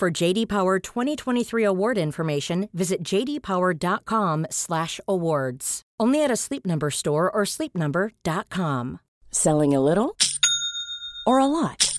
For JD Power 2023 award information, visit jdpower.com/awards. Only at a Sleep Number store or sleepnumber.com. Selling a little or a lot?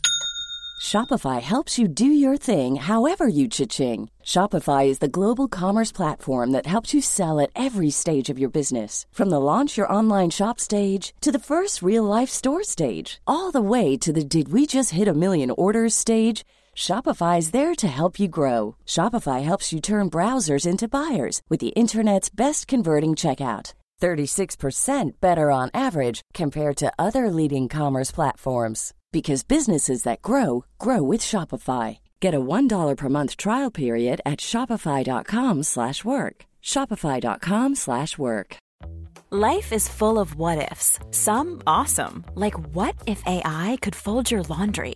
Shopify helps you do your thing however you cha-ching. Shopify is the global commerce platform that helps you sell at every stage of your business. From the launch your online shop stage to the first real life store stage, all the way to the did we just hit a million orders stage. Shopify is there to help you grow. Shopify helps you turn browsers into buyers with the internet's best converting checkout. 36% better on average compared to other leading commerce platforms because businesses that grow grow with Shopify. Get a $1 per month trial period at shopify.com/work. shopify.com/work. Life is full of what ifs. Some awesome, like what if AI could fold your laundry?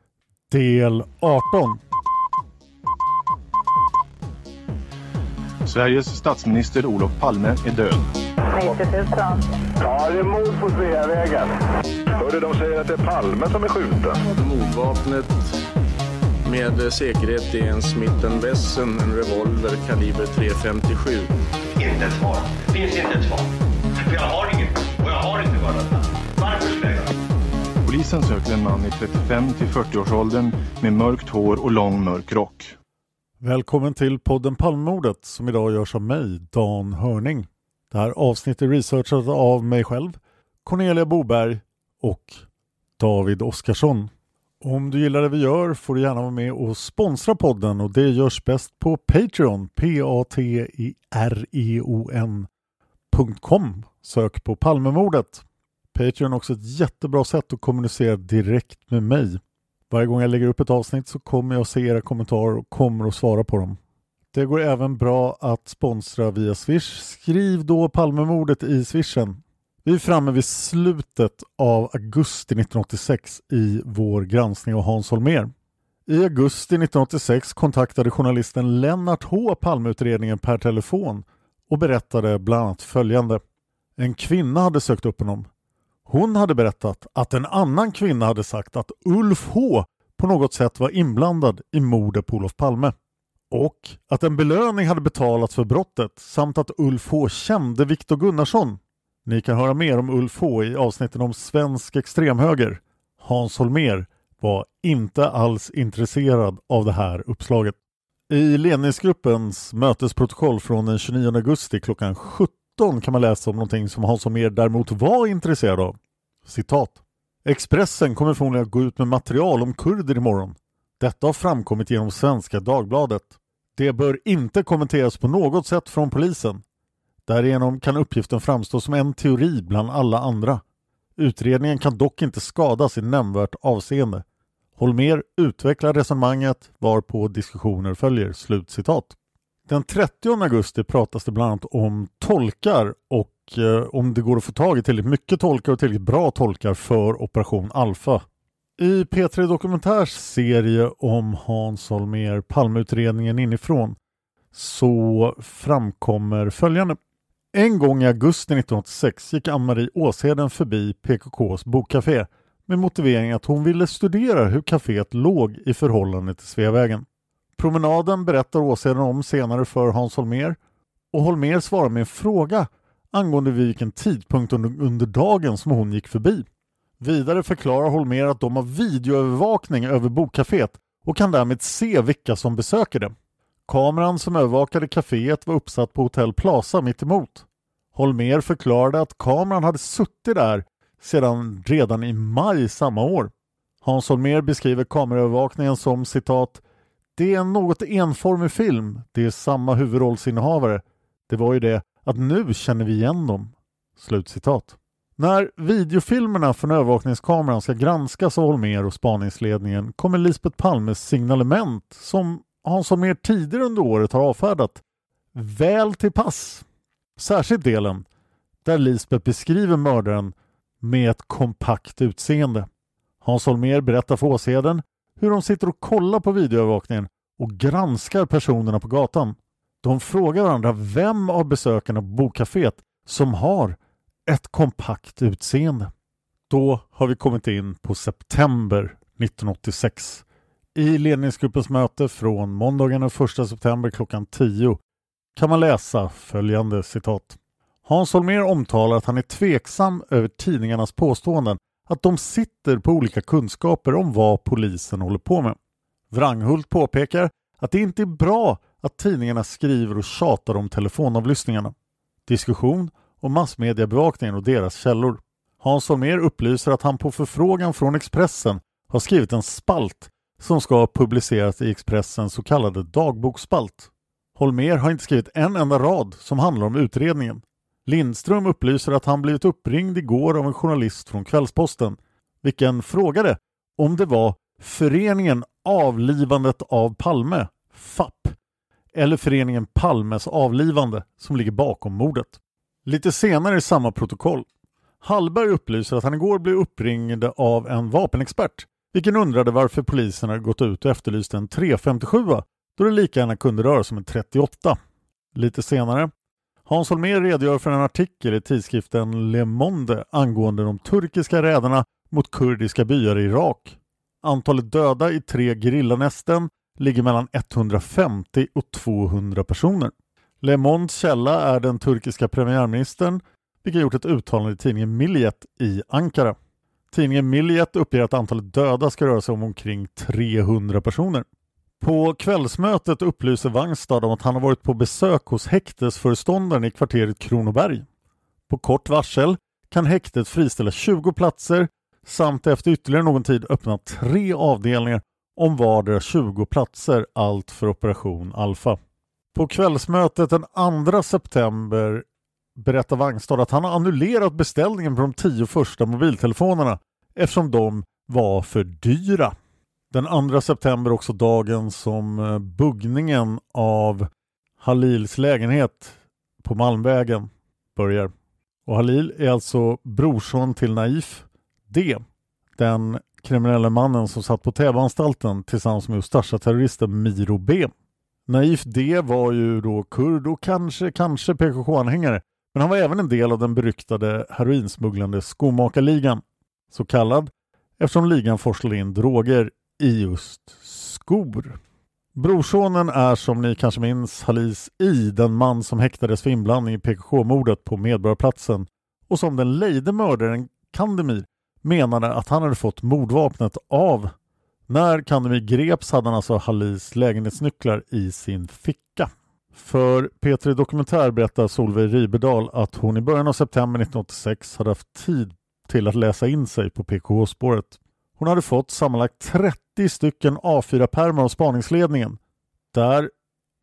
del 18. Sveriges statsminister Olof Palme är död. 90 000. Ja, det är mord på Sveavägen. Hörde de säger att det är Palme som är skjuten. Mordvapnet med säkerhet är en Smith Wesson, en revolver kaliber .357. Inte ett svar. Finns inte ett svar. För jag har inget. Och jag har inte varit Polisen söker en man i 35 till 40-årsåldern med mörkt hår och lång mörk rock. Välkommen till podden Palmemordet som idag görs av mig, Dan Hörning. Det här avsnittet är researchat av mig själv, Cornelia Boberg och David Oskarsson. Om du gillar det vi gör får du gärna vara med och sponsra podden och det görs bäst på Patreon, p-a-t-r-e-o-n.com. Sök på Palmemordet. Patreon är också ett jättebra sätt att kommunicera direkt med mig. Varje gång jag lägger upp ett avsnitt så kommer jag se era kommentarer och kommer att svara på dem. Det går även bra att sponsra via Swish. Skriv då Palmemordet i swishen. Vi är framme vid slutet av augusti 1986 i vår granskning av Hans Holmér. I augusti 1986 kontaktade journalisten Lennart H Palmeutredningen per telefon och berättade bland annat följande. En kvinna hade sökt upp honom. Hon hade berättat att en annan kvinna hade sagt att Ulf H på något sätt var inblandad i mordet på Olof Palme och att en belöning hade betalats för brottet samt att Ulf H kände Viktor Gunnarsson. Ni kan höra mer om Ulf H i avsnitten om svensk extremhöger. Hans Holmer var inte alls intresserad av det här uppslaget. I ledningsgruppens mötesprotokoll från den 29 augusti klockan 17 kan man läsa om någonting som Hans Holmér däremot var intresserad av. Citat. Expressen kommer förmodligen att gå ut med material om kurder imorgon. Detta har framkommit genom Svenska Dagbladet. Det bör inte kommenteras på något sätt från polisen. Därigenom kan uppgiften framstå som en teori bland alla andra. Utredningen kan dock inte skadas i nämnvärt avseende. Holmer utvecklar resonemanget varpå diskussioner följer." Slutcitat. Den 30 augusti pratas det bland annat om tolkar och eh, om det går att få tag i tillräckligt mycket tolkar och tillräckligt bra tolkar för Operation Alfa. I P3 Dokumentärs serie om Hans Holmér, Palmeutredningen inifrån, så framkommer följande. En gång i augusti 1986 gick Ann-Marie Åsheden förbi PKKs bokcafé med motivering att hon ville studera hur kaféet låg i förhållande till Sveavägen. Promenaden berättar Åsheden om senare för Hans Holmér och Holmér svarar med en fråga angående vid vilken tidpunkt under, under dagen som hon gick förbi. Vidare förklarar Holmer att de har videoövervakning över bokcaféet och kan därmed se vilka som besöker det. Kameran som övervakade kaféet var uppsatt på Hotell Plaza mitt emot. Holmer förklarade att kameran hade suttit där sedan redan i maj samma år. Hans Holmer beskriver kameraövervakningen som citat det är en något enformig film. Det är samma huvudrollsinnehavare. Det var ju det att nu känner vi igen dem. Slutcitat. När videofilmerna från övervakningskameran ska granskas av Holmer och spaningsledningen kommer Lisbeth Palmes signalement som Hans Holmér tidigare under året har avfärdat väl till pass. Särskilt delen där Lisbeth beskriver mördaren med ett kompakt utseende. Hans Holmér berättar för Åsheden hur de sitter och kollar på videoövervakningen och granskar personerna på gatan. De frågar varandra vem av besökarna på bokcaféet som har ett kompakt utseende. Då har vi kommit in på september 1986. I ledningsgruppens möte från måndagen den 1 september klockan 10 kan man läsa följande citat. Hans Holmér omtalar att han är tveksam över tidningarnas påståenden att de sitter på olika kunskaper om vad polisen håller på med. Wranghult påpekar att det inte är bra att tidningarna skriver och tjatar om telefonavlyssningarna. Diskussion om massmediebevakningen och deras källor. Hans Holmér upplyser att han på förfrågan från Expressen har skrivit en spalt som ska publiceras i Expressens så kallade dagboksspalt. Holmér har inte skrivit en enda rad som handlar om utredningen. Lindström upplyser att han blivit uppringd igår av en journalist från Kvällsposten, vilken frågade om det var Föreningen Avlivandet av Palme, FAP, eller Föreningen Palmes avlivande som ligger bakom mordet. Lite senare i samma protokoll. Hallberg upplyser att han igår blev uppringd av en vapenexpert, vilken undrade varför polisen hade gått ut och efterlyst en 357 då det lika gärna kunde röra sig om en 38. Lite senare Hans Holmér redogör för en artikel i tidskriften Le Monde angående de turkiska räderna mot kurdiska byar i Irak. Antalet döda i tre gerillanästen ligger mellan 150 och 200 personer. Le Mondes källa är den turkiska premiärministern vilket gjort ett uttalande i tidningen Milliet i Ankara. Tidningen Milliet uppger att antalet döda ska röra sig om omkring 300 personer. På kvällsmötet upplyser Wangstad om att han har varit på besök hos häktesföreståndaren i kvarteret Kronoberg. På kort varsel kan häktet friställa 20 platser samt efter ytterligare någon tid öppna tre avdelningar om vardera 20 platser, allt för Operation Alfa. På kvällsmötet den 2 september berättar Wangstad att han har annullerat beställningen på de tio första mobiltelefonerna eftersom de var för dyra. Den 2 september också dagen som eh, buggningen av Halils lägenhet på Malmvägen börjar. Och Halil är alltså brorson till Naif D. Den kriminella mannen som satt på Täbyanstalten tillsammans med Ustasja-terroristen Miro B. Naif D var ju då kurd och kanske, kanske PKK-anhängare. Men han var även en del av den beryktade heroinsmugglande skomakarligan, så kallad eftersom ligan forslade in droger i just skor. Brorsonen är som ni kanske minns Halis I, den man som häktades för inblandning i PKK-mordet på Medborgarplatsen och som den lejde mördaren Kandemir menade att han hade fått mordvapnet av. När Kandemir greps hade han alltså Halis lägenhetsnycklar i sin ficka. För P3 Dokumentär berättar Solveig Ribedal att hon i början av september 1986 hade haft tid till att läsa in sig på PKH-spåret. Hon hade fått sammanlagt 30 stycken A4-pärmar av spaningsledningen. Där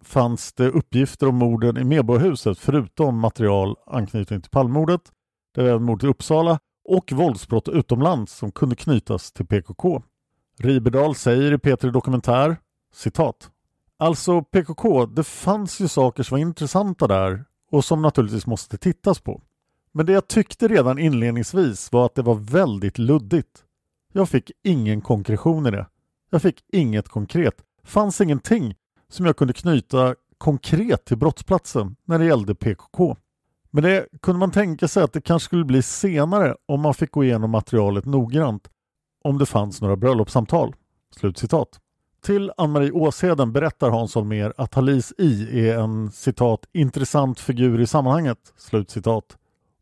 fanns det uppgifter om morden i Medborgarhuset förutom material anknytning till Palmemordet, det var även mordet i Uppsala och våldsbrott utomlands som kunde knytas till PKK. Riberdal säger i P3 Dokumentär citat Alltså PKK, det fanns ju saker som var intressanta där och som naturligtvis måste tittas på. Men det jag tyckte redan inledningsvis var att det var väldigt luddigt. Jag fick ingen konkretion i det. Jag fick inget konkret. Fanns ingenting som jag kunde knyta konkret till brottsplatsen när det gällde PKK. Men det kunde man tänka sig att det kanske skulle bli senare om man fick gå igenom materialet noggrant om det fanns några bröllopssamtal. Slutcitat. Till Ann-Marie Åsheden berättar Hans Holmér att Halis I är en citat intressant figur i sammanhanget. Slutcitat.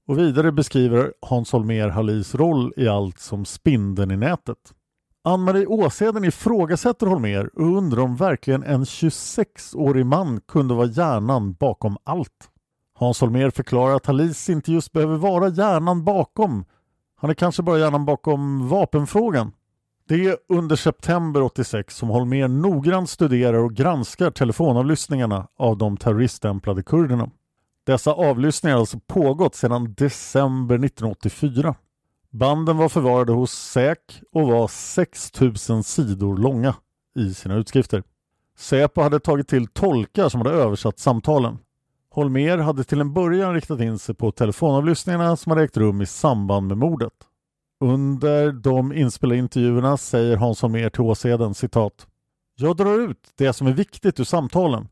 Och vidare beskriver Hans Holmér Halis roll i allt som spindeln i nätet. Ann-Marie Åseden ifrågasätter Holmer och undrar om verkligen en 26-årig man kunde vara hjärnan bakom allt. Hans Holmer förklarar att Halis inte just behöver vara hjärnan bakom. Han är kanske bara hjärnan bakom vapenfrågan. Det är under september 86 som Holmer noggrant studerar och granskar telefonavlyssningarna av de terroriststämplade kurderna. Dessa avlyssningar har alltså pågått sedan december 1984. Banden var förvarade hos SÄK och var 6000 sidor långa i sina utskrifter. Säpo hade tagit till tolkar som hade översatt samtalen. Holmer hade till en början riktat in sig på telefonavlyssningarna som hade ägt rum i samband med mordet. Under de inspelade intervjuerna säger Hans Holmér till Åseden citat Jag drar ut det som är viktigt ur samtalen.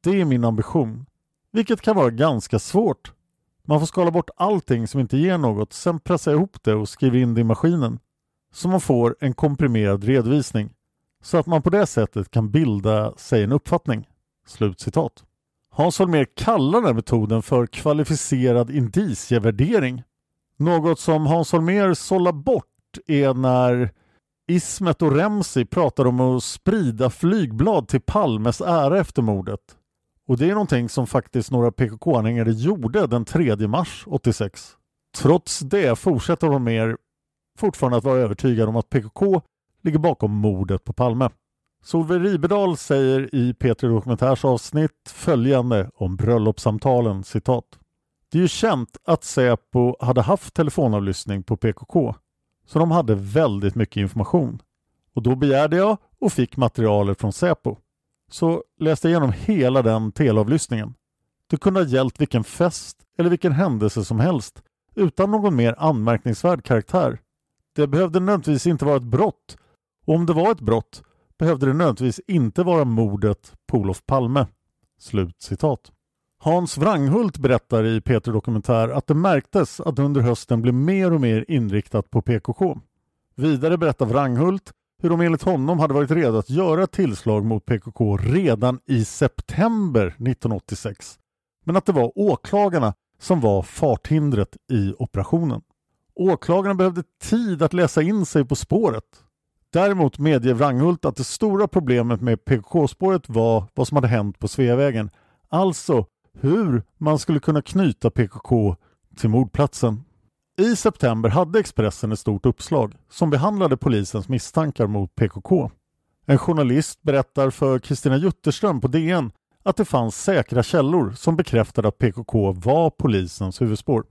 Det är min ambition. Vilket kan vara ganska svårt. Man får skala bort allting som inte ger något, sen pressa ihop det och skriva in det i maskinen. Så man får en komprimerad redovisning. Så att man på det sättet kan bilda sig en uppfattning. Slutcitat. Hans Holmér kallar den metoden för kvalificerad indicievärdering. Något som Hans Holmér sållar bort är när Ismet och Remsi pratar om att sprida flygblad till Palmes ära efter mordet. Och det är någonting som faktiskt några PKK-anhängare gjorde den 3 mars 86. Trots det fortsätter Holmér fortfarande att vara övertygad om att PKK ligger bakom mordet på Palme. Solveig Ribedal säger i P3 Dokumentärs avsnitt följande om bröllopssamtalen citat. Det är ju känt att Säpo hade haft telefonavlyssning på PKK så de hade väldigt mycket information. Och då begärde jag och fick materialet från Säpo. Så läste jag igenom hela den teleavlyssningen. Det kunde ha gällt vilken fest eller vilken händelse som helst utan någon mer anmärkningsvärd karaktär. Det behövde nödvändigtvis inte vara ett brott och om det var ett brott behövde det nödvändigtvis inte vara mordet på Olof Palme. Slut citat. Hans Wranghult berättar i Peter Dokumentär att det märktes att under hösten blev mer och mer inriktat på PKK. Vidare berättar Wranghult hur de enligt honom hade varit redo att göra ett tillslag mot PKK redan i september 1986. Men att det var åklagarna som var farthindret i operationen. Åklagarna behövde tid att läsa in sig på spåret. Däremot medger Wranghult att det stora problemet med PKK-spåret var vad som hade hänt på Sveavägen. Alltså hur man skulle kunna knyta PKK till mordplatsen. I september hade Expressen ett stort uppslag som behandlade polisens misstankar mot PKK. En journalist berättar för Kristina Jutterström på DN att det fanns säkra källor som bekräftade att PKK var polisens huvudspår.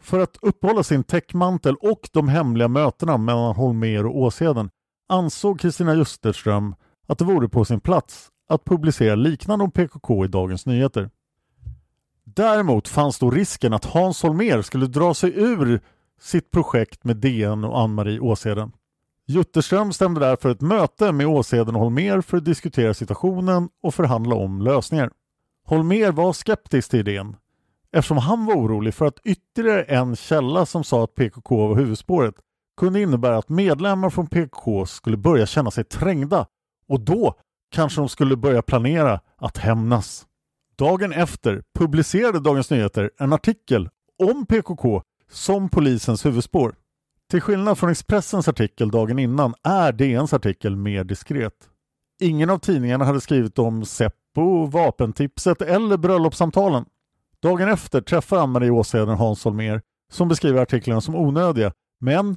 För att uppehålla sin täckmantel och de hemliga mötena mellan Holmer och Åsheden ansåg Kristina Justerström att det vore på sin plats att publicera liknande om PKK i Dagens Nyheter. Däremot fanns då risken att Hans Holmer skulle dra sig ur sitt projekt med DN och Ann-Marie Åseden. Jutterström stämde därför ett möte med Åseden och Holmer för att diskutera situationen och förhandla om lösningar. Holmer var skeptisk till idén eftersom han var orolig för att ytterligare en källa som sa att PKK var huvudspåret kunde innebära att medlemmar från PKK skulle börja känna sig trängda och då kanske de skulle börja planera att hämnas. Dagen efter publicerade Dagens Nyheter en artikel om PKK som polisens huvudspår. Till skillnad från Expressens artikel dagen innan är DNs artikel mer diskret. Ingen av tidningarna hade skrivit om Seppo, vapentipset eller bröllopssamtalen. Dagen efter träffar Ann-Marie Åsheden Hans Holmér som beskriver artiklarna som onödiga men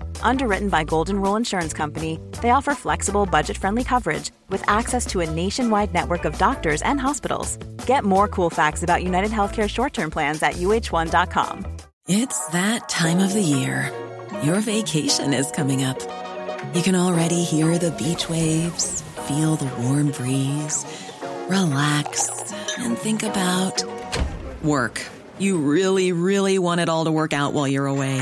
Underwritten by Golden Rule Insurance Company, they offer flexible, budget-friendly coverage with access to a nationwide network of doctors and hospitals. Get more cool facts about United Healthcare short-term plans at uh1.com. It's that time of the year. Your vacation is coming up. You can already hear the beach waves, feel the warm breeze, relax, and think about work. You really, really want it all to work out while you're away.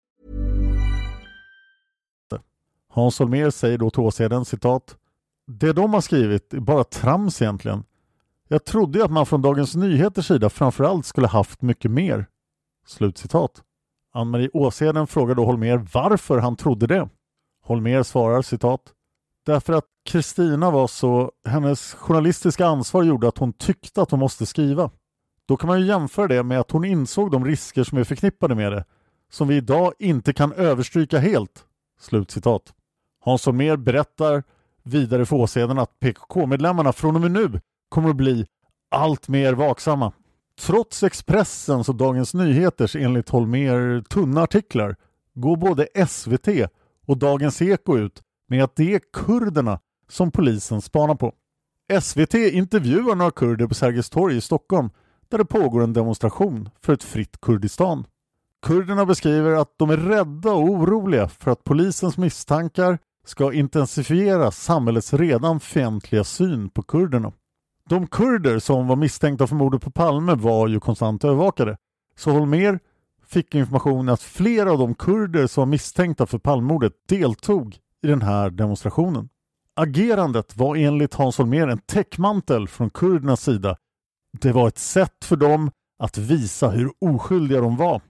Hans Holmér säger då till Åseden citat Det de har skrivit är bara trams egentligen. Jag trodde ju att man från Dagens Nyheters sida framförallt skulle haft mycket mer. Slutcitat. Ann-Marie Åseden frågar då Holmér varför han trodde det. Holmér svarar citat Därför att Kristina var så, hennes journalistiska ansvar gjorde att hon tyckte att hon måste skriva. Då kan man ju jämföra det med att hon insåg de risker som är förknippade med det, som vi idag inte kan överstryka helt. Slutcitat. Hans Holmér berättar vidare för Åseden att PKK-medlemmarna från och med nu kommer att bli allt mer vaksamma. Trots Expressens och Dagens Nyheters enligt Holmér tunna artiklar går både SVT och Dagens Eko ut med att det är kurderna som polisen spanar på. SVT intervjuar några kurder på Sergels torg i Stockholm där det pågår en demonstration för ett fritt Kurdistan. Kurderna beskriver att de är rädda och oroliga för att polisens misstankar ska intensifiera samhällets redan fientliga syn på kurderna. De kurder som var misstänkta för mordet på Palme var ju konstant övervakade. Så Holmer fick information att flera av de kurder som var misstänkta för Palmemordet deltog i den här demonstrationen. Agerandet var enligt Hans Holmér en täckmantel från kurdernas sida. Det var ett sätt för dem att visa hur oskyldiga de var.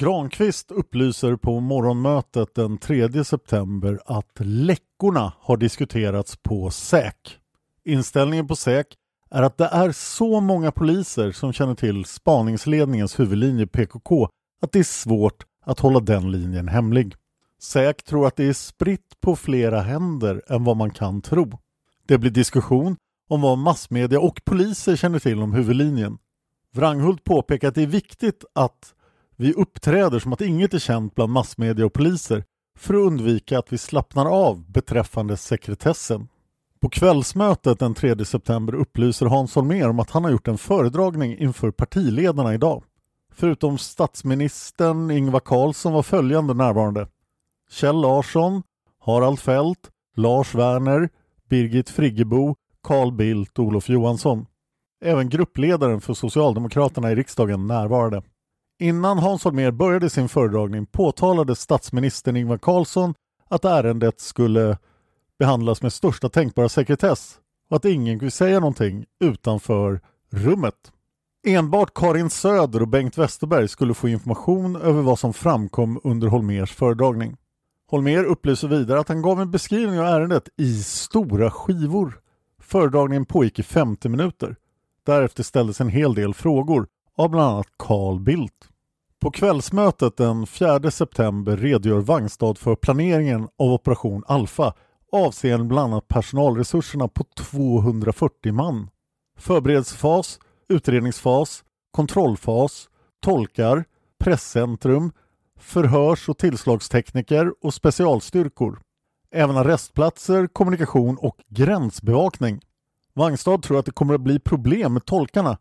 Granqvist upplyser på morgonmötet den 3 september att läckorna har diskuterats på SÄK. Inställningen på SÄK är att det är så många poliser som känner till spaningsledningens huvudlinje PKK att det är svårt att hålla den linjen hemlig. SÄK tror att det är spritt på flera händer än vad man kan tro. Det blir diskussion om vad massmedia och poliser känner till om huvudlinjen. Wranghult påpekar att det är viktigt att vi uppträder som att inget är känt bland massmedia och poliser för att undvika att vi slappnar av beträffande sekretessen. På kvällsmötet den 3 september upplyser Hans Holmér om att han har gjort en föredragning inför partiledarna idag. Förutom statsministern Ingvar Carlsson var följande närvarande. Kjell Larsson, Harald Fält, Lars Werner, Birgit Friggebo, Carl Bildt och Olof Johansson. Även gruppledaren för Socialdemokraterna i riksdagen närvarade. Innan Hans Holmér började sin föredragning påtalade statsministern Ingvar Carlsson att ärendet skulle behandlas med största tänkbara sekretess och att ingen kunde säga någonting utanför rummet. Enbart Karin Söder och Bengt Westerberg skulle få information över vad som framkom under Holmers föredragning. Holmer upplyser vidare att han gav en beskrivning av ärendet i stora skivor. Föredragningen pågick i 50 minuter. Därefter ställdes en hel del frågor av bland annat Carl Bildt. På kvällsmötet den 4 september redogör Wangstad för planeringen av Operation Alfa avseende bland annat personalresurserna på 240 man. Förberedelsefas, utredningsfas, kontrollfas, tolkar, presscentrum, förhörs och tillslagstekniker och specialstyrkor. Även arrestplatser, kommunikation och gränsbevakning. Wangstad tror att det kommer att bli problem med tolkarna.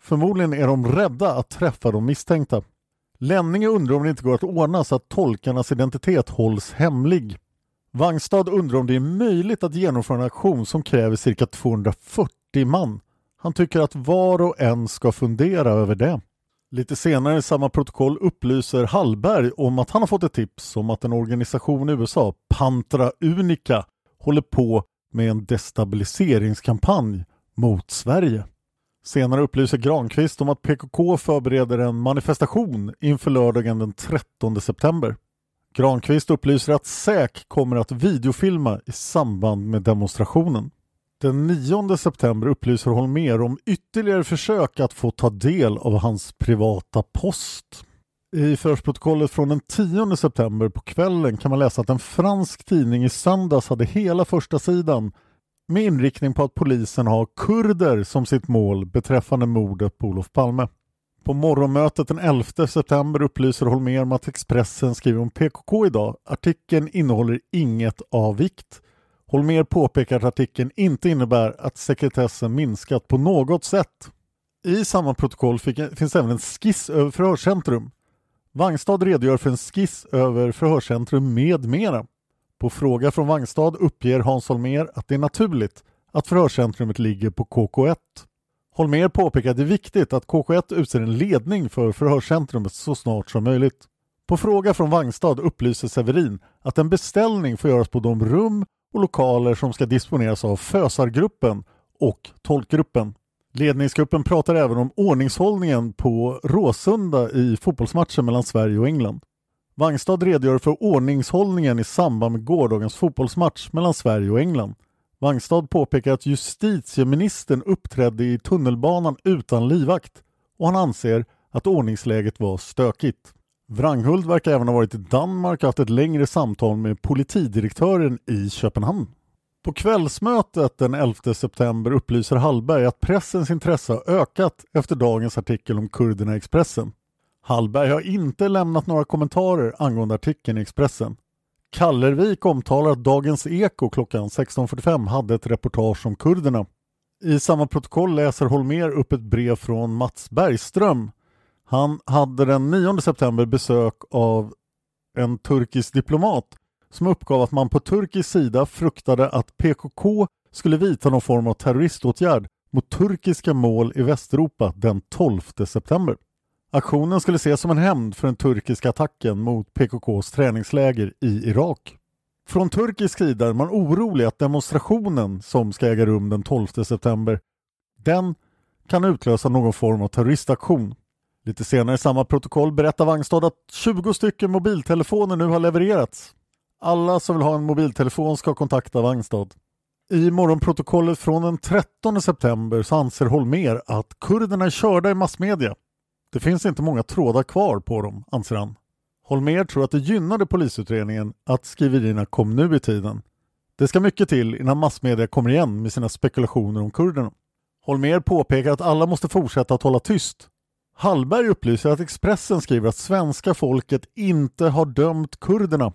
Förmodligen är de rädda att träffa de misstänkta. Lenninge undrar om det inte går att ordna så att tolkarnas identitet hålls hemlig. Wangstad undrar om det är möjligt att genomföra en aktion som kräver cirka 240 man. Han tycker att var och en ska fundera över det. Lite senare i samma protokoll upplyser Hallberg om att han har fått ett tips om att en organisation i USA, Pantra Unica, håller på med en destabiliseringskampanj mot Sverige. Senare upplyser Granqvist om att PKK förbereder en manifestation inför lördagen den 13 september. Granqvist upplyser att SÄK kommer att videofilma i samband med demonstrationen. Den 9 september upplyser Holmér om ytterligare försök att få ta del av hans privata post. I förhörsprotokollet från den 10 september på kvällen kan man läsa att en fransk tidning i söndags hade hela första sidan med inriktning på att polisen har kurder som sitt mål beträffande mordet på Olof Palme. På morgonmötet den 11 september upplyser Holmer om att Expressen skriver om PKK idag. Artikeln innehåller inget av vikt. Holmer påpekar att artikeln inte innebär att sekretessen minskat på något sätt. I samma protokoll finns även en skiss över förhörscentrum. Wangstad redogör för en skiss över förhörscentrum med mera. På fråga från Vangstad uppger Hans Holmer att det är naturligt att förhörscentrumet ligger på KK1. Holmer påpekar att det är viktigt att KK1 utser en ledning för förhörscentrumet så snart som möjligt. På fråga från Vangstad upplyser Severin att en beställning får göras på de rum och lokaler som ska disponeras av Fösargruppen och Tolkgruppen. Ledningsgruppen pratar även om ordningshållningen på Råsunda i fotbollsmatchen mellan Sverige och England. Wangstad redogör för ordningshållningen i samband med gårdagens fotbollsmatch mellan Sverige och England. Wangstad påpekar att justitieministern uppträdde i tunnelbanan utan livvakt och han anser att ordningsläget var stökigt. Wranghult verkar även ha varit i Danmark och haft ett längre samtal med politidirektören i Köpenhamn. På kvällsmötet den 11 september upplyser Hallberg att pressens intresse har ökat efter dagens artikel om kurderna i Expressen. Hallberg har inte lämnat några kommentarer angående artikeln i Expressen. Kallervik omtalar att Dagens Eko klockan 16.45 hade ett reportage om kurderna. I samma protokoll läser Holmer upp ett brev från Mats Bergström. Han hade den 9 september besök av en turkisk diplomat som uppgav att man på turkisk sida fruktade att PKK skulle vidta någon form av terroriståtgärd mot turkiska mål i Västeuropa den 12 september. Aktionen skulle ses som en hämnd för den turkiska attacken mot PKKs träningsläger i Irak. Från turkisk sida är man orolig att demonstrationen som ska äga rum den 12 september den kan utlösa någon form av terroristaktion. Lite senare i samma protokoll berättar Wangstad att 20 stycken mobiltelefoner nu har levererats. Alla som vill ha en mobiltelefon ska kontakta Wangstad. I morgonprotokollet från den 13 september så anser Holmer att kurderna är körda i massmedia. Det finns inte många trådar kvar på dem, anser han. Holmer tror att det gynnade polisutredningen att skriverierna kom nu i tiden. Det ska mycket till innan massmedia kommer igen med sina spekulationer om kurderna. Holmer påpekar att alla måste fortsätta att hålla tyst. Hallberg upplyser att Expressen skriver att svenska folket inte har dömt kurderna.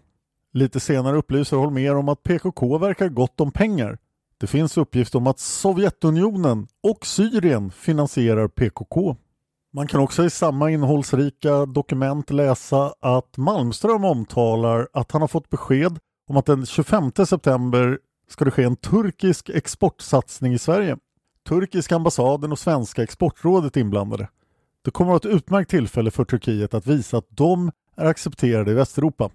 Lite senare upplyser Holmer om att PKK verkar gott om pengar. Det finns uppgift om att Sovjetunionen och Syrien finansierar PKK. Man kan också i samma innehållsrika dokument läsa att Malmström omtalar att han har fått besked om att den 25 september ska det ske en turkisk exportsatsning i Sverige. Turkiska ambassaden och Svenska exportrådet inblandade. Det kommer att vara ett utmärkt tillfälle för Turkiet att visa att de är accepterade i Västeuropa.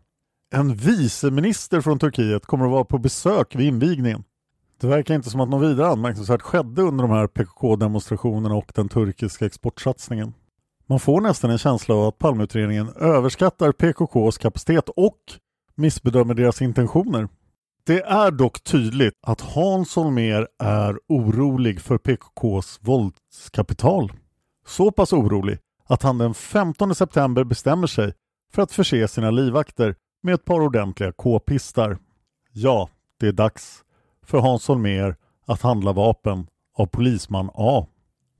En viceminister från Turkiet kommer att vara på besök vid invigningen. Det verkar inte som att något vidare anmärkningsvärt skedde under de här PKK-demonstrationerna och den turkiska exportsatsningen. Man får nästan en känsla av att Palmeutredningen överskattar PKKs kapacitet och missbedömer deras intentioner. Det är dock tydligt att Hans Holmér är orolig för PKKs våldskapital. Så pass orolig att han den 15 september bestämmer sig för att förse sina livvakter med ett par ordentliga k-pistar. Ja, det är dags för Hans Holmér att handla vapen av polisman A.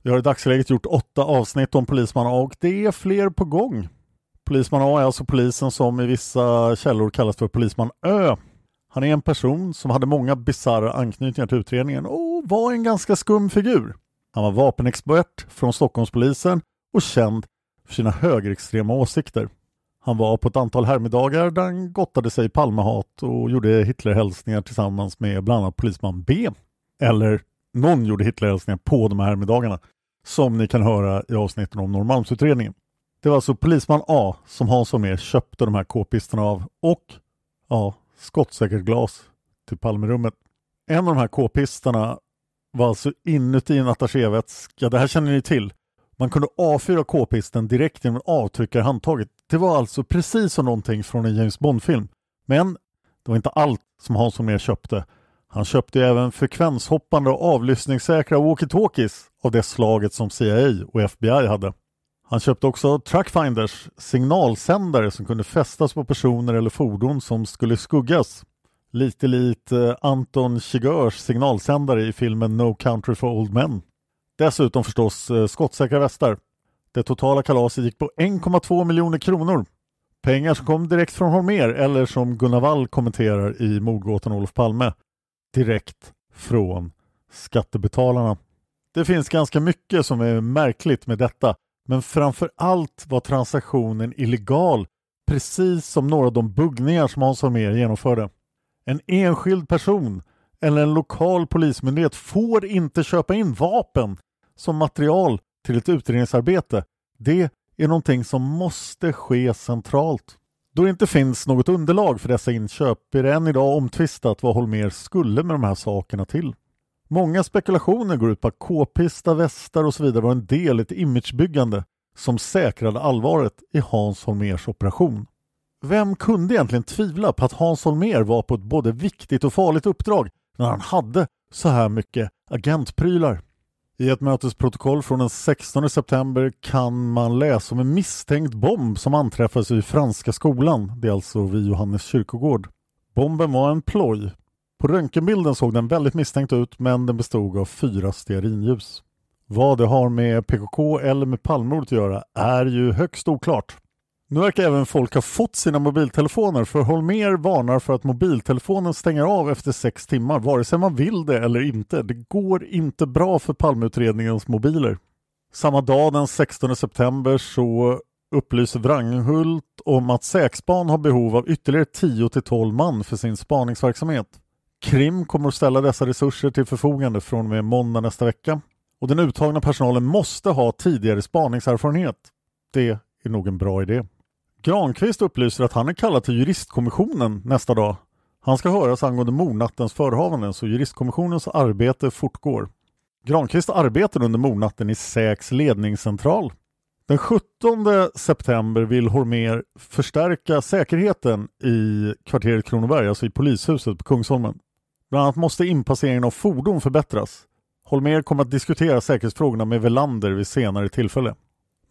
Vi har i dagsläget gjort åtta avsnitt om polisman A och det är fler på gång. Polisman A är alltså polisen som i vissa källor kallas för polisman Ö. Han är en person som hade många bisarra anknytningar till utredningen och var en ganska skum figur. Han var vapenexpert från Stockholmspolisen och känd för sina högerextrema åsikter. Han var på ett antal härmiddagar där han gottade sig i Palmehat och gjorde Hitlerhälsningar tillsammans med bland annat polisman B. Eller någon gjorde Hitlerhälsningar på de här härmiddagarna som ni kan höra i avsnitten om Norrmalmsutredningen. Det var alltså polisman A som Hans med köpte de här k-pisterna av och ja, skottsäkert glas till Palmerummet. En av de här k-pistarna var alltså inuti en attachévätska. Det här känner ni till. Man kunde avfyra k-pisten direkt genom avtryckarhandtaget. Det var alltså precis som någonting från en James Bond-film. Men det var inte allt som Hans Holmér köpte. Han köpte även frekvenshoppande och avlyssningssäkra walkie-talkies av det slaget som CIA och FBI hade. Han köpte också Trackfinders, signalsändare som kunde fästas på personer eller fordon som skulle skuggas. Lite likt eh, Anton Chigurhs signalsändare i filmen No Country for Old Men. Dessutom förstås eh, skottsäkra västar. Det totala kalaset gick på 1,2 miljoner kronor. Pengar som kom direkt från Holmer eller som Gunnar Wall kommenterar i mordgåtan Olof Palme, direkt från skattebetalarna. Det finns ganska mycket som är märkligt med detta, men framför allt var transaktionen illegal, precis som några av de buggningar som Hans Holmér genomförde. En enskild person eller en lokal polismyndighet får inte köpa in vapen som material till ett utredningsarbete. Det är någonting som måste ske centralt. Då det inte finns något underlag för dessa inköp är det än idag omtvistat vad Holmer skulle med de här sakerna till. Många spekulationer går ut på att k-pista, västar och så vidare var en del i ett imagebyggande som säkrade allvaret i Hans Holmers operation. Vem kunde egentligen tvivla på att Hans Holmer var på ett både viktigt och farligt uppdrag när han hade så här mycket agentprylar? I ett mötesprotokoll från den 16 september kan man läsa om en misstänkt bomb som anträffades vid Franska skolan. Det är alltså vid Johannes kyrkogård. Bomben var en ploj. På röntgenbilden såg den väldigt misstänkt ut men den bestod av fyra stearinljus. Vad det har med PKK eller med Palmemordet att göra är ju högst oklart. Nu verkar även folk ha fått sina mobiltelefoner för Holmer varnar för att mobiltelefonen stänger av efter sex timmar vare sig man vill det eller inte. Det går inte bra för Palmeutredningens mobiler. Samma dag den 16 september så upplyser Wranghult om att Säkspan har behov av ytterligare 10 till 12 man för sin spaningsverksamhet. Krim kommer att ställa dessa resurser till förfogande från och med måndag nästa vecka och den uttagna personalen måste ha tidigare spaningserfarenhet. Det är nog en bra idé. Granqvist upplyser att han är kallad till juristkommissionen nästa dag. Han ska höras angående mordnattens förehavanden så juristkommissionens arbete fortgår. Granqvist arbetar under mordnatten i SÄKs ledningscentral. Den 17 september vill Hormer förstärka säkerheten i kvarteret Kronoberg, alltså i polishuset på Kungsholmen. Bland annat måste inpasseringen av fordon förbättras. Holmer kommer att diskutera säkerhetsfrågorna med Velander vid senare tillfälle.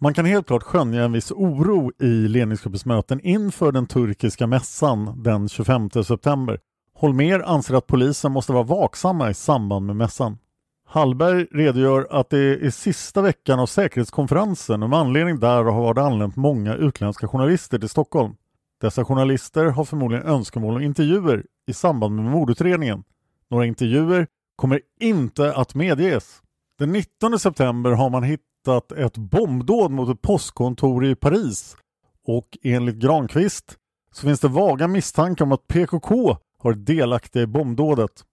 Man kan helt klart skönja en viss oro i ledningsgruppens möten inför den turkiska mässan den 25 september. Holmer anser att polisen måste vara vaksamma i samband med mässan. Hallberg redogör att det är sista veckan av säkerhetskonferensen och med anledning därav har det anlänt många utländska journalister till Stockholm. Dessa journalister har förmodligen önskemål om intervjuer i samband med mordutredningen. Några intervjuer kommer inte att medges. Den 19 september har man hittat ett bombdåd mot ett postkontor i Paris och enligt Granqvist så finns det vaga misstankar om att PKK har delaktiga i bombdådet.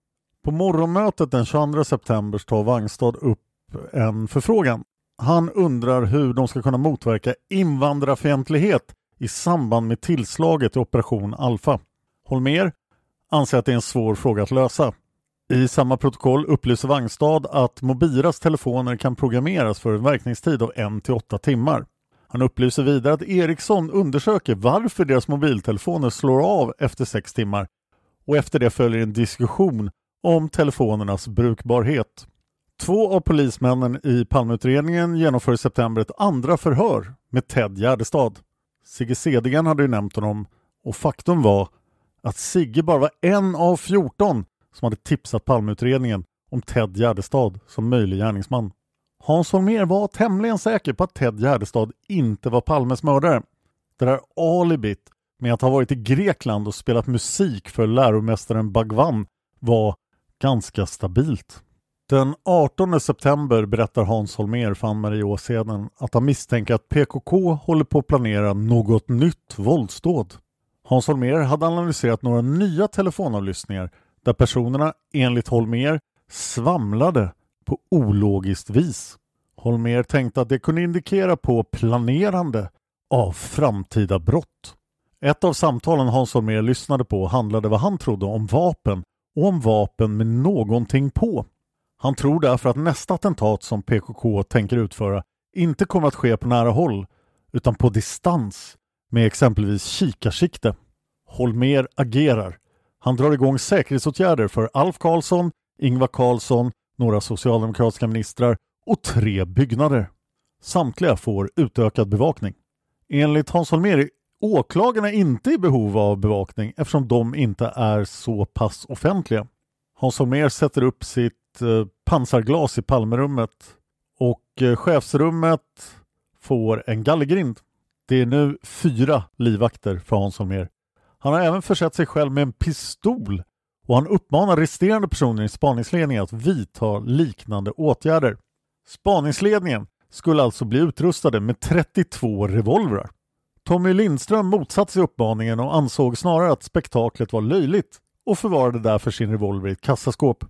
På morgonmötet den 22 september tar Wangstad upp en förfrågan. Han undrar hur de ska kunna motverka invandrarfientlighet i samband med tillslaget i Operation Alfa. Holmer anser att det är en svår fråga att lösa. I samma protokoll upplyser Wangstad att Mobiras telefoner kan programmeras för en verkningstid av 1-8 timmar. Han upplyser vidare att Ericsson undersöker varför deras mobiltelefoner slår av efter 6 timmar och efter det följer en diskussion om telefonernas brukbarhet. Två av polismännen i Palmeutredningen genomför i september ett andra förhör med Ted Gärdestad. Sigge Cedergren hade ju nämnt honom och faktum var att Sigge bara var en av 14 som hade tipsat Palmeutredningen om Ted Gärdestad som möjlig gärningsman. Hans Holmér var tämligen säker på att Ted Gärdestad inte var Palmes mördare. Det där alibit med att ha varit i Grekland och spelat musik för läromästaren Bagwan var ganska stabilt. Den 18 september berättar Hans Holmér för Ann-Marie Åsheden att han misstänker att PKK håller på att planera något nytt våldsdåd. Hans Holmér hade analyserat några nya telefonavlyssningar där personerna enligt Holmér svamlade på ologiskt vis. Holmér tänkte att det kunde indikera på planerande av framtida brott. Ett av samtalen Hans Holmér lyssnade på handlade vad han trodde om vapen och om vapen med någonting på. Han tror därför att nästa attentat som PKK tänker utföra inte kommer att ske på nära håll utan på distans med exempelvis kikarsikte. Holmer agerar. Han drar igång säkerhetsåtgärder för Alf Karlsson, Ingvar Carlsson, några socialdemokratiska ministrar och tre byggnader. Samtliga får utökad bevakning. Enligt Hans Holmér är Åklagarna inte i behov av bevakning eftersom de inte är så pass offentliga. Hans Holmér sätter upp sitt eh, pansarglas i Palmerummet och eh, chefsrummet får en gallergrind. Det är nu fyra livvakter för Hans Holmér. Han har även försett sig själv med en pistol och han uppmanar resterande personer i spaningsledningen att vidta liknande åtgärder. Spaningsledningen skulle alltså bli utrustade med 32 revolvrar. Tommy Lindström motsatte sig uppmaningen och ansåg snarare att spektaklet var löjligt och förvarade därför sin revolver i ett kassaskåp.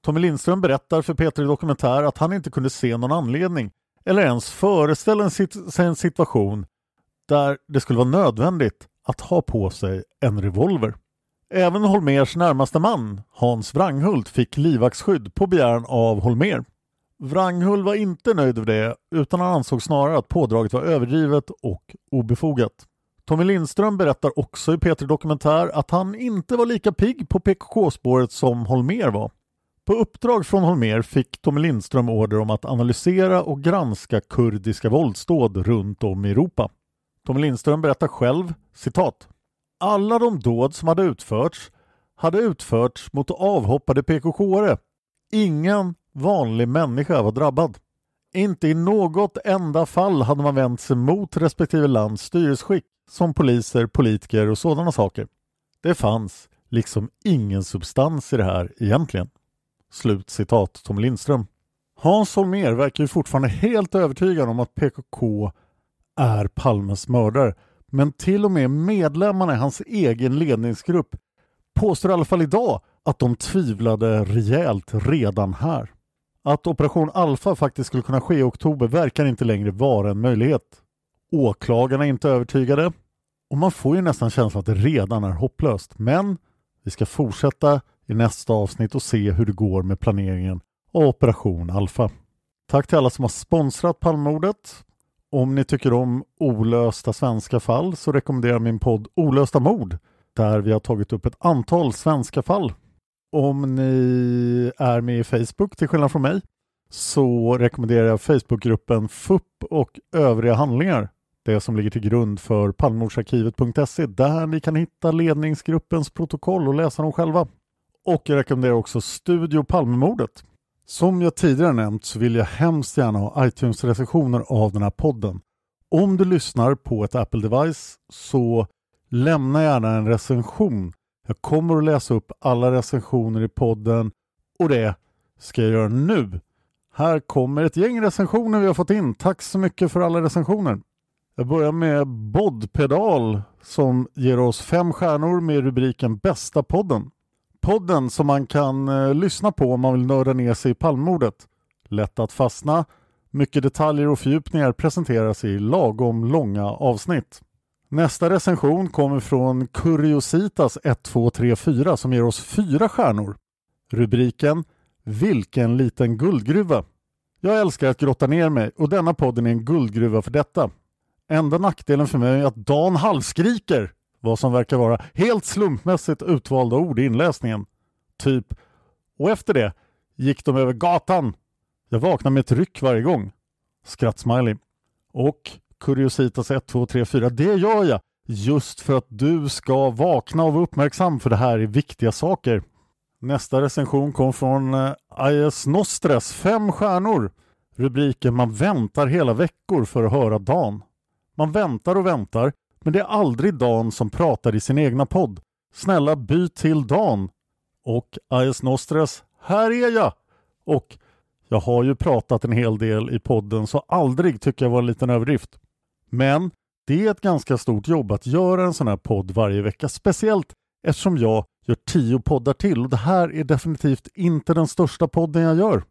Tommy Lindström berättar för Peter i Dokumentär att han inte kunde se någon anledning eller ens föreställa sig en situation där det skulle vara nödvändigt att ha på sig en revolver. Även Holmers närmaste man, Hans Wranghult, fick livvaktsskydd på begäran av Holmer. Wranghult var inte nöjd med det utan han ansåg snarare att pådraget var överdrivet och obefogat. Tommy Lindström berättar också i Peter Dokumentär att han inte var lika pigg på PKK-spåret som Holmer var. På uppdrag från Holmer fick Tommy Lindström order om att analysera och granska kurdiska våldsdåd runt om i Europa. Tommy Lindström berättar själv, citat. Alla de dåd som hade utförts hade utförts mot avhoppade PKK-are. Ingen vanlig människa var drabbad. Inte i något enda fall hade man vänt sig mot respektive lands styrelseskick som poliser, politiker och sådana saker. Det fanns liksom ingen substans i det här egentligen. Slut citat Tom Lindström. Hans Holmér verkar ju fortfarande helt övertygad om att PKK är Palmes mördare. Men till och med medlemmarna i hans egen ledningsgrupp påstår i alla fall idag att de tvivlade rejält redan här. Att Operation Alfa faktiskt skulle kunna ske i oktober verkar inte längre vara en möjlighet. Åklagarna är inte övertygade och man får ju nästan känslan att det redan är hopplöst. Men vi ska fortsätta i nästa avsnitt och se hur det går med planeringen av Operation Alfa. Tack till alla som har sponsrat Palmemordet. Om ni tycker om olösta svenska fall så rekommenderar jag min podd Olösta mord där vi har tagit upp ett antal svenska fall. Om ni är med i Facebook till skillnad från mig så rekommenderar jag Facebookgruppen FUP och övriga handlingar. Det som ligger till grund för Palmemordsarkivet.se där ni kan hitta ledningsgruppens protokoll och läsa dem själva. Och jag rekommenderar också Studio Palmemordet som jag tidigare nämnt så vill jag hemskt gärna ha iTunes-recensioner av den här podden. Om du lyssnar på ett Apple-device så lämna gärna en recension. Jag kommer att läsa upp alla recensioner i podden och det ska jag göra nu. Här kommer ett gäng recensioner vi har fått in. Tack så mycket för alla recensioner. Jag börjar med Bodpedal som ger oss fem stjärnor med rubriken Bästa podden podden som man kan eh, lyssna på om man vill nörda ner sig i palmordet. Lätt att fastna, mycket detaljer och fördjupningar presenteras i lagom långa avsnitt. Nästa recension kommer från Curiositas 1234 som ger oss fyra stjärnor. Rubriken Vilken liten guldgruva. Jag älskar att grotta ner mig och denna podden är en guldgruva för detta. Enda nackdelen för mig är att Dan halvskriker vad som verkar vara helt slumpmässigt utvalda ord i inläsningen. Typ och efter det gick de över gatan. Jag vaknar med ett ryck varje gång. Skrattsmiley. Och Curiositas 1, 2, 3, 4. Det gör jag just för att du ska vakna och vara uppmärksam för det här är viktiga saker. Nästa recension kom från eh, IS Nostres, fem stjärnor. Rubriken Man väntar hela veckor för att höra Dan. Man väntar och väntar men det är aldrig Dan som pratar i sin egna podd. Snälla byt till Dan. Och Ayes Nostres, här är jag! Och jag har ju pratat en hel del i podden så aldrig tycker jag var en liten överdrift. Men det är ett ganska stort jobb att göra en sån här podd varje vecka. Speciellt eftersom jag gör tio poddar till och det här är definitivt inte den största podden jag gör.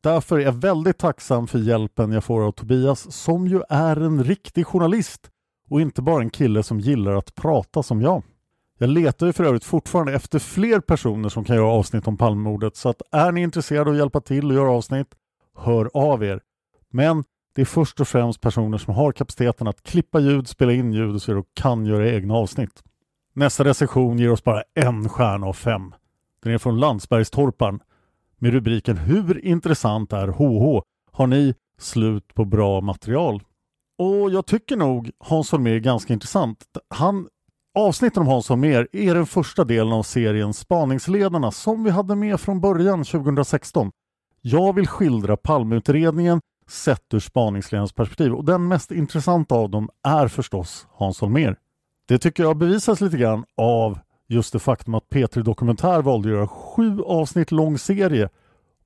Därför är jag väldigt tacksam för hjälpen jag får av Tobias som ju är en riktig journalist och inte bara en kille som gillar att prata som jag. Jag letar ju för övrigt fortfarande efter fler personer som kan göra avsnitt om Palmemordet så att är ni intresserade av att hjälpa till och göra avsnitt, hör av er. Men det är först och främst personer som har kapaciteten att klippa ljud, spela in ljud och så och kan göra egna avsnitt. Nästa recension ger oss bara en stjärna av fem. Den är från Landsbergstorpan med rubriken Hur intressant är HH? Har ni slut på bra material? Och jag tycker nog Hans Holmér är ganska intressant. Han, avsnitten om Hans Holmér är den första delen av serien Spaningsledarna som vi hade med från början 2016. Jag vill skildra Palmeutredningen sett ur spaningsledarens perspektiv och den mest intressanta av dem är förstås Hans Holmér. Det tycker jag bevisas lite grann av just det faktum att P3 Dokumentär valde att göra sju avsnitt lång serie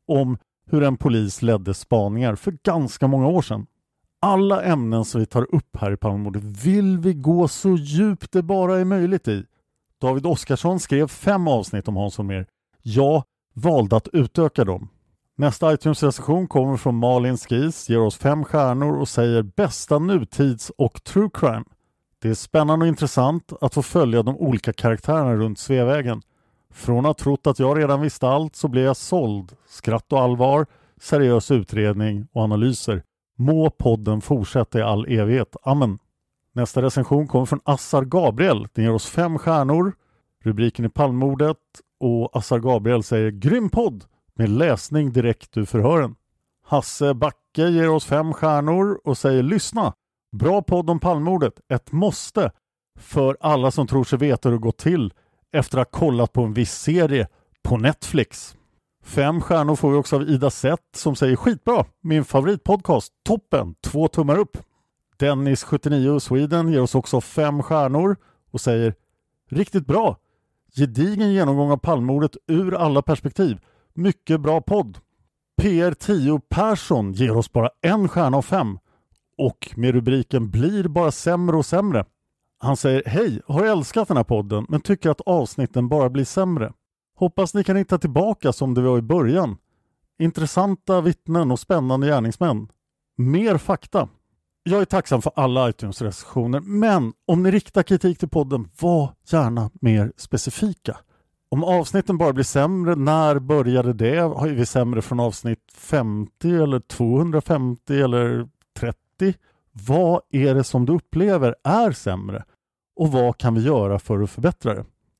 om hur en polis ledde spaningar för ganska många år sedan. Alla ämnen som vi tar upp här i Palmemordet vill vi gå så djupt det bara är möjligt i. David Oskarsson skrev fem avsnitt om Hans Holmér. Jag valde att utöka dem. Nästa iTunes-recension kommer från Malin Skis, ger oss fem stjärnor och säger bästa nutids och true crime. Det är spännande och intressant att få följa de olika karaktärerna runt Sveavägen. Från att trott att jag redan visste allt så blev jag såld. Skratt och allvar, seriös utredning och analyser. Må podden fortsätta i all evighet. Amen. Nästa recension kommer från Assar Gabriel. Den ger oss fem stjärnor. Rubriken är Palmordet och Assar Gabriel säger Grym podd med läsning direkt ur förhören. Hasse Backe ger oss fem stjärnor och säger Lyssna! Bra podd om Palmordet. Ett måste för alla som tror sig veta hur det gått till efter att ha kollat på en viss serie på Netflix. Fem stjärnor får vi också av Ida Sett som säger skitbra, min favoritpodcast, toppen, två tummar upp. Dennis79 Sweden ger oss också fem stjärnor och säger riktigt bra, gedigen genomgång av Palmordet ur alla perspektiv, mycket bra podd. PR10 Persson ger oss bara en stjärna av fem och med rubriken blir bara sämre och sämre. Han säger hej, har älskat den här podden men tycker att avsnitten bara blir sämre. Hoppas ni kan hitta tillbaka som det var i början. Intressanta vittnen och spännande gärningsmän. Mer fakta. Jag är tacksam för alla iTunes-recensioner men om ni riktar kritik till podden, var gärna mer specifika. Om avsnitten bara blir sämre, när började det? Har vi sämre från avsnitt 50 eller 250 eller 30? Vad är det som du upplever är sämre? Och vad kan vi göra för att förbättra det?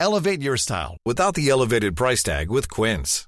Elevate your style without the elevated price tag with Quince.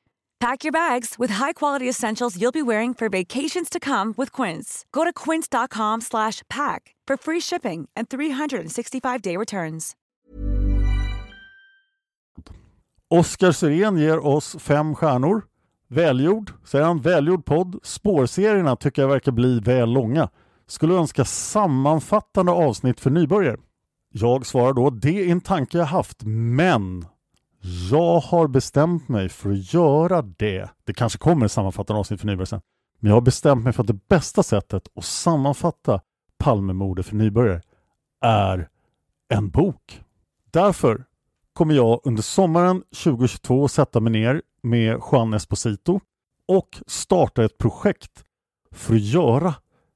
Pack your bags with high-quality essentials you'll be wearing for vacations to come with Quince. Go to quince.com slash pack for free shipping and 365-day returns. Oskar Syrén ger oss fem stjärnor. Välgjord, säger han. Välgjord podd. Spårserierna tycker jag verkar bli väl långa. Skulle önska sammanfattande avsnitt för nybörjare. Jag svarar då, det är en tanke jag haft, men jag har bestämt mig för att göra det. Det kanske kommer sammanfattande avsnitt för nybörjare sen. Men jag har bestämt mig för att det bästa sättet att sammanfatta Palmemordet för nybörjare är en bok. Därför kommer jag under sommaren 2022 sätta mig ner med Juan Esposito och starta ett projekt för att göra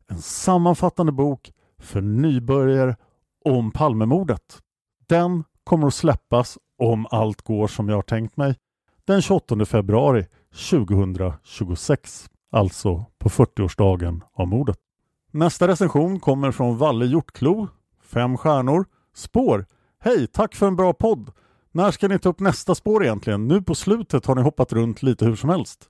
en sammanfattande bok för nybörjare om Palmemordet. Den kommer att släppas om allt går som jag har tänkt mig den 28 februari 2026, alltså på 40-årsdagen av mordet. Nästa recension kommer från Valle Hjortklo, fem stjärnor. Spår! Hej, tack för en bra podd! När ska ni ta upp nästa spår egentligen? Nu på slutet har ni hoppat runt lite hur som helst.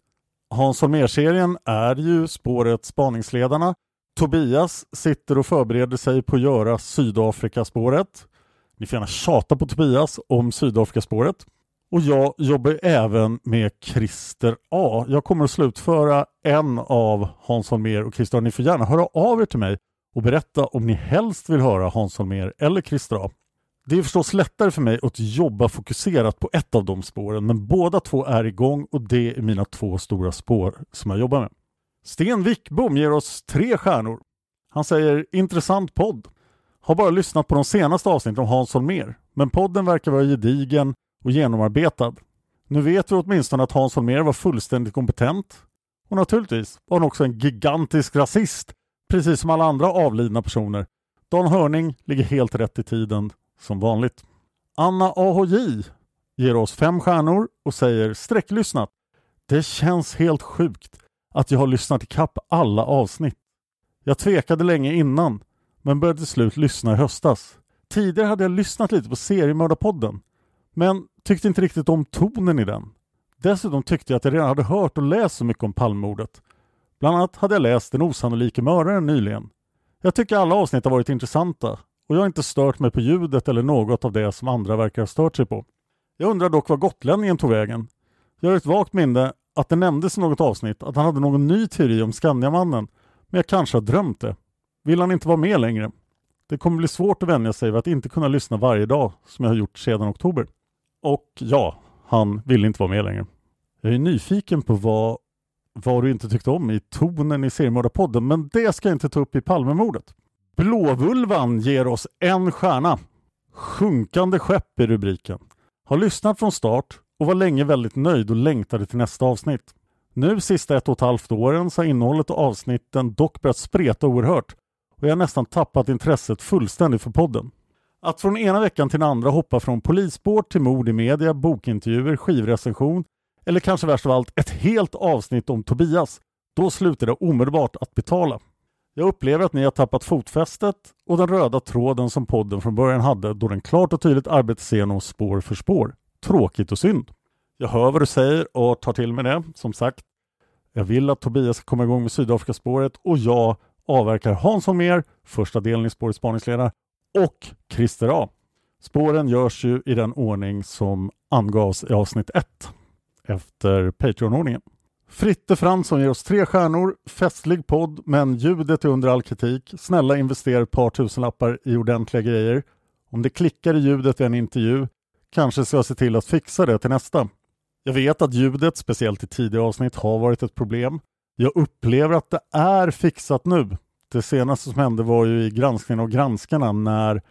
Hans Holmér-serien är ju spåret Spaningsledarna. Tobias sitter och förbereder sig på att göra Sydafrikaspåret. Ni får gärna tjata på Tobias om Sydafrikaspåret. Och jag jobbar även med Christer A. Jag kommer att slutföra en av Hans Holmér och Christer A. Ni får gärna höra av er till mig och berätta om ni helst vill höra Hans Holmér eller Christer A. Det är förstås lättare för mig att jobba fokuserat på ett av de spåren men båda två är igång och det är mina två stora spår som jag jobbar med. Sten Wickbom ger oss tre stjärnor. Han säger intressant podd. Har bara lyssnat på de senaste avsnitten om Hans Holmér men podden verkar vara gedigen och genomarbetad. Nu vet vi åtminstone att Hans Holmér var fullständigt kompetent och naturligtvis var han också en gigantisk rasist precis som alla andra avlidna personer. Dan Hörning ligger helt rätt i tiden som vanligt. Anna AHJ ger oss fem stjärnor och säger sträcklyssnat. Det känns helt sjukt att jag har lyssnat i kapp alla avsnitt. Jag tvekade länge innan men började till slut lyssna i höstas. Tidigare hade jag lyssnat lite på Seriemördarpodden men tyckte inte riktigt om tonen i den. Dessutom tyckte jag att jag redan hade hört och läst så mycket om Palmemordet. Bland annat hade jag läst Den osannolike mördaren nyligen. Jag tycker alla avsnitt har varit intressanta och jag har inte stört mig på ljudet eller något av det som andra verkar ha stört sig på. Jag undrar dock var gotlänningen tog vägen. Jag har ett vagt minne att det nämndes i något avsnitt att han hade någon ny teori om Skandiamannen, men jag kanske har drömt det. Vill han inte vara med längre? Det kommer bli svårt att vänja sig vid att inte kunna lyssna varje dag som jag har gjort sedan oktober. Och ja, han vill inte vara med längre. Jag är nyfiken på vad, vad du inte tyckte om i tonen i Seriemördarpodden, men det ska jag inte ta upp i Palmemordet. Blåvulvan ger oss en stjärna. Sjunkande skepp är rubriken. Har lyssnat från start och var länge väldigt nöjd och längtade till nästa avsnitt. Nu sista ett och ett halvt åren så har innehållet och avsnitten dock börjat spreta oerhört och jag har nästan tappat intresset fullständigt för podden. Att från ena veckan till den andra hoppa från polisspår till mord i media, bokintervjuer, skivrecension eller kanske värst av allt ett helt avsnitt om Tobias, då slutar det omedelbart att betala. Jag upplever att ni har tappat fotfästet och den röda tråden som podden från början hade då den klart och tydligt arbetade sig igenom spår för spår. Tråkigt och synd. Jag hör vad du säger och tar till mig det. Som sagt, jag vill att Tobias ska komma igång med Sydafrikaspåret och jag avverkar Hans Holmér, första delen i spårets spaningsledare och Christer A. Spåren görs ju i den ordning som angavs i avsnitt 1 efter Patreon-ordningen. Fritte Fransson ger oss tre stjärnor, festlig podd men ljudet är under all kritik. Snälla investera ett par tusenlappar i ordentliga grejer. Om det klickar i ljudet i en intervju kanske ska jag se till att fixa det till nästa. Jag vet att ljudet, speciellt i tidiga avsnitt, har varit ett problem. Jag upplever att det är fixat nu. Det senaste som hände var ju i granskningen av granskarna när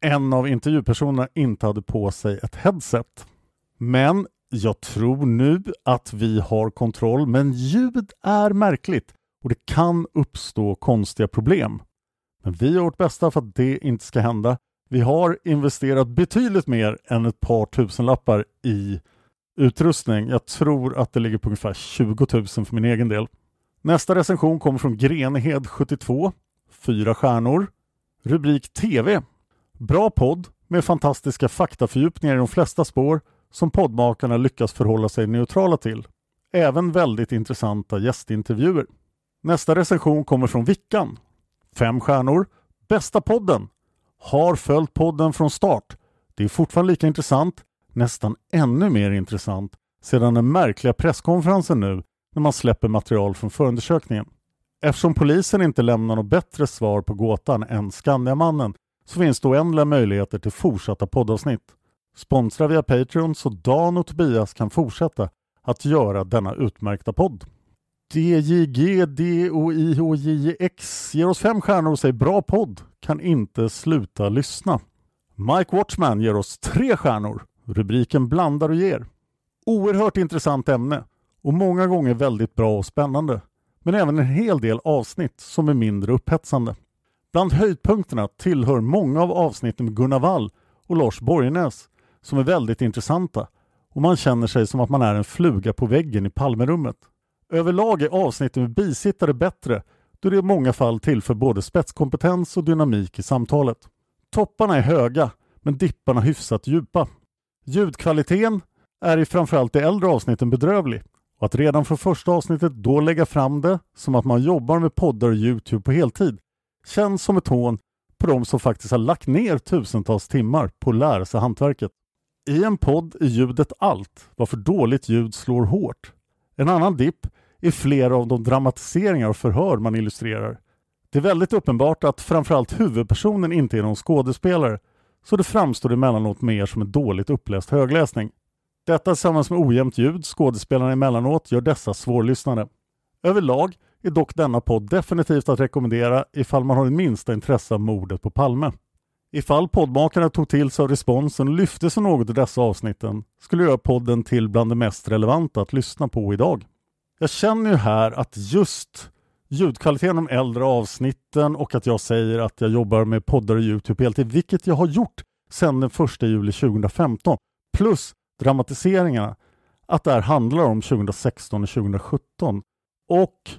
en av intervjupersonerna inte hade på sig ett headset. Men jag tror nu att vi har kontroll, men ljud är märkligt och det kan uppstå konstiga problem. Men vi har vårt bästa för att det inte ska hända. Vi har investerat betydligt mer än ett par tusenlappar i utrustning. Jag tror att det ligger på ungefär 20 000 för min egen del. Nästa recension kommer från Grenehed 72, fyra stjärnor. Rubrik TV. Bra podd med fantastiska faktafördjupningar i de flesta spår som poddmakarna lyckas förhålla sig neutrala till. Även väldigt intressanta gästintervjuer. Nästa recension kommer från Vickan. Fem stjärnor. Bästa podden. Har följt podden från start. Det är fortfarande lika intressant, nästan ännu mer intressant sedan den märkliga presskonferensen nu när man släpper material från förundersökningen. Eftersom polisen inte lämnar något bättre svar på gåtan än Skandiamannen så finns det oändliga möjligheter till fortsatta poddavsnitt. Sponsra via Patreon så Dan och Tobias kan fortsätta att göra denna utmärkta podd. DJG DOIHJX ger oss fem stjärnor och säger bra podd, kan inte sluta lyssna. Mike Watchman ger oss tre stjärnor. Rubriken blandar och ger. Oerhört intressant ämne och många gånger väldigt bra och spännande. Men även en hel del avsnitt som är mindre upphetsande. Bland höjdpunkterna tillhör många av avsnitten med Gunnar Wall och Lars Borgnäs som är väldigt intressanta och man känner sig som att man är en fluga på väggen i Palmerummet. Överlag är avsnitten med bisittare bättre då det i många fall tillför både spetskompetens och dynamik i samtalet. Topparna är höga men dipparna hyfsat djupa. Ljudkvaliteten är i framförallt de äldre avsnitten bedrövlig och att redan från första avsnittet då lägga fram det som att man jobbar med poddar och Youtube på heltid känns som ett hån på de som faktiskt har lagt ner tusentals timmar på att lära sig hantverket. I en podd är ljudet allt, varför dåligt ljud slår hårt. En annan dipp är flera av de dramatiseringar och förhör man illustrerar. Det är väldigt uppenbart att framförallt huvudpersonen inte är någon skådespelare, så det framstår emellanåt mer som en dåligt uppläst högläsning. Detta tillsammans med ojämnt ljud, skådespelarna emellanåt, gör dessa svårlyssnade. Överlag är dock denna podd definitivt att rekommendera ifall man har det minsta intresse av mordet på Palme. Ifall poddmakarna tog till sig av responsen och lyfte sig något i dessa avsnitten skulle göra podden till bland det mest relevanta att lyssna på idag. Jag känner ju här att just ljudkvaliteten de äldre avsnitten och att jag säger att jag jobbar med poddar och Youtube heltid, vilket jag har gjort sedan den 1 juli 2015, plus dramatiseringarna, att det här handlar om 2016 och 2017. Och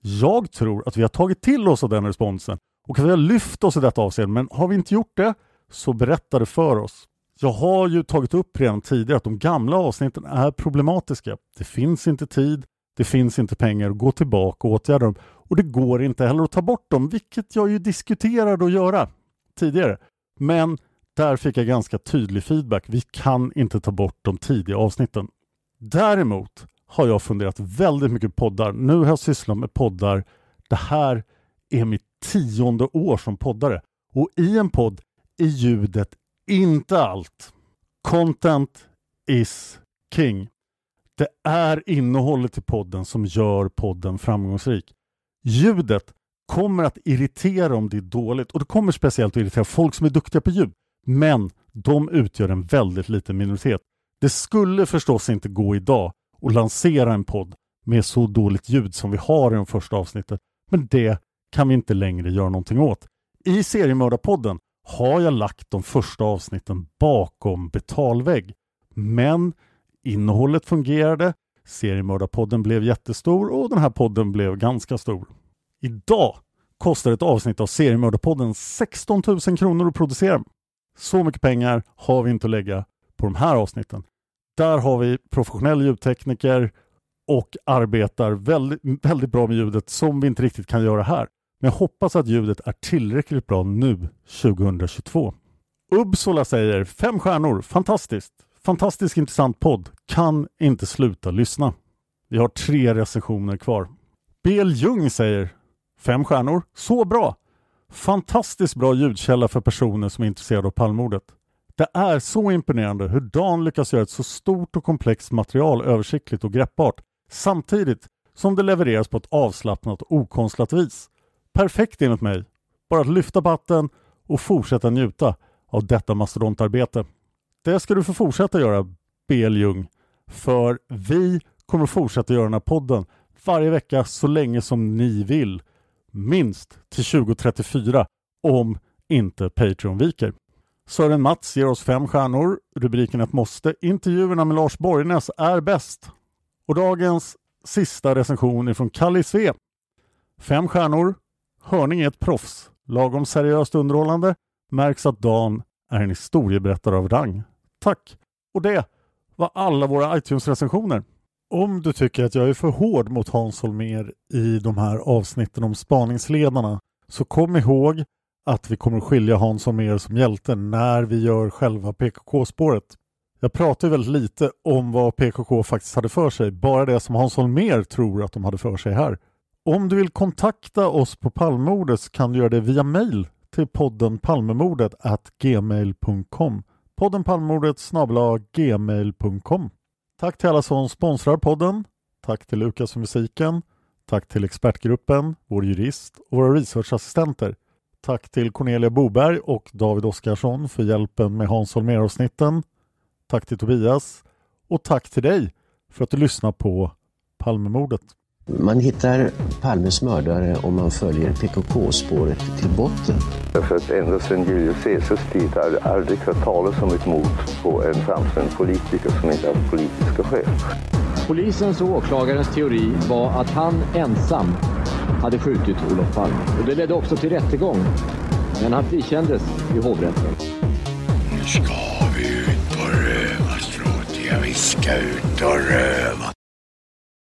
jag tror att vi har tagit till oss av den responsen och att vi har lyft oss i detta avseende, men har vi inte gjort det så berätta det för oss. Jag har ju tagit upp redan tidigare att de gamla avsnitten är problematiska. Det finns inte tid, det finns inte pengar att gå tillbaka och åtgärda dem och det går inte heller att ta bort dem, vilket jag ju diskuterade att göra tidigare. Men där fick jag ganska tydlig feedback. Vi kan inte ta bort de tidiga avsnitten. Däremot har jag funderat väldigt mycket på poddar. Nu har jag sysslat med poddar. Det här är mitt tionde år som poddare och i en podd är ljudet inte allt. Content is king. Det är innehållet i podden som gör podden framgångsrik. Ljudet kommer att irritera om det är dåligt och det kommer speciellt att irritera folk som är duktiga på ljud. Men de utgör en väldigt liten minoritet. Det skulle förstås inte gå idag att lansera en podd med så dåligt ljud som vi har i de första avsnittet. Men det kan vi inte längre göra någonting åt. I Seriemördarpodden har jag lagt de första avsnitten bakom betalvägg. Men innehållet fungerade, Seriemördarpodden blev jättestor och den här podden blev ganska stor. Idag kostar ett avsnitt av Seriemördarpodden 16 000 kronor att producera. Så mycket pengar har vi inte att lägga på de här avsnitten. Där har vi professionell ljudtekniker och arbetar väldigt, väldigt bra med ljudet som vi inte riktigt kan göra här. Men jag hoppas att ljudet är tillräckligt bra nu 2022. Uppsala säger fem stjärnor, fantastiskt! Fantastiskt intressant podd, kan inte sluta lyssna. Vi har tre recensioner kvar. Bel Ljung säger fem stjärnor, så bra! Fantastiskt bra ljudkälla för personer som är intresserade av palmordet. Det är så imponerande hur Dan lyckas göra ett så stort och komplext material översiktligt och greppbart samtidigt som det levereras på ett avslappnat och okonstlat vis. Perfekt enligt mig. Bara att lyfta batten och fortsätta njuta av detta mastodontarbete. Det ska du få fortsätta göra, BL Ljung. För vi kommer fortsätta göra den här podden varje vecka så länge som ni vill. Minst till 2034 om inte Patreon viker. Sören Mats ger oss fem stjärnor. Rubriken ett måste. Intervjuerna med Lars Borgnäs är bäst. Och dagens sista recension är från Kalle Sve. Fem stjärnor. Hörning är ett proffs. Lagom seriöst underhållande. Märks att Dan är en historieberättare av rang. Tack! Och det var alla våra iTunes-recensioner. Om du tycker att jag är för hård mot Hans Holmér i de här avsnitten om spaningsledarna så kom ihåg att vi kommer skilja Hans Holmér som hjälte när vi gör själva PKK-spåret. Jag pratar väldigt lite om vad PKK faktiskt hade för sig, bara det som Hans Holmér tror att de hade för sig här. Om du vill kontakta oss på Palmemordet så kan du göra det via mail till podden Palmemordet gmail.com podden Palmemordet gmail.com Tack till alla som sponsrar podden. Tack till Lukas för musiken. Tack till expertgruppen, vår jurist och våra researchassistenter. Tack till Cornelia Boberg och David Oskarsson för hjälpen med Hans Holmér-avsnitten. Tack till Tobias och tack till dig för att du lyssnar på Palmemordet. Man hittar Palmes mördare om man följer PKK-spåret till botten. Därför att ända sedan Julius Caesars tid har det aldrig hört talas om ett mord på en framstående politiker som inte haft politiska skäl. Polisens och åklagarens teori var att han ensam hade skjutit Olof Palme. Och det ledde också till rättegång. Men han frikändes i hovrätten. Nu ska vi ut på rövarstråt. ska ut och röva.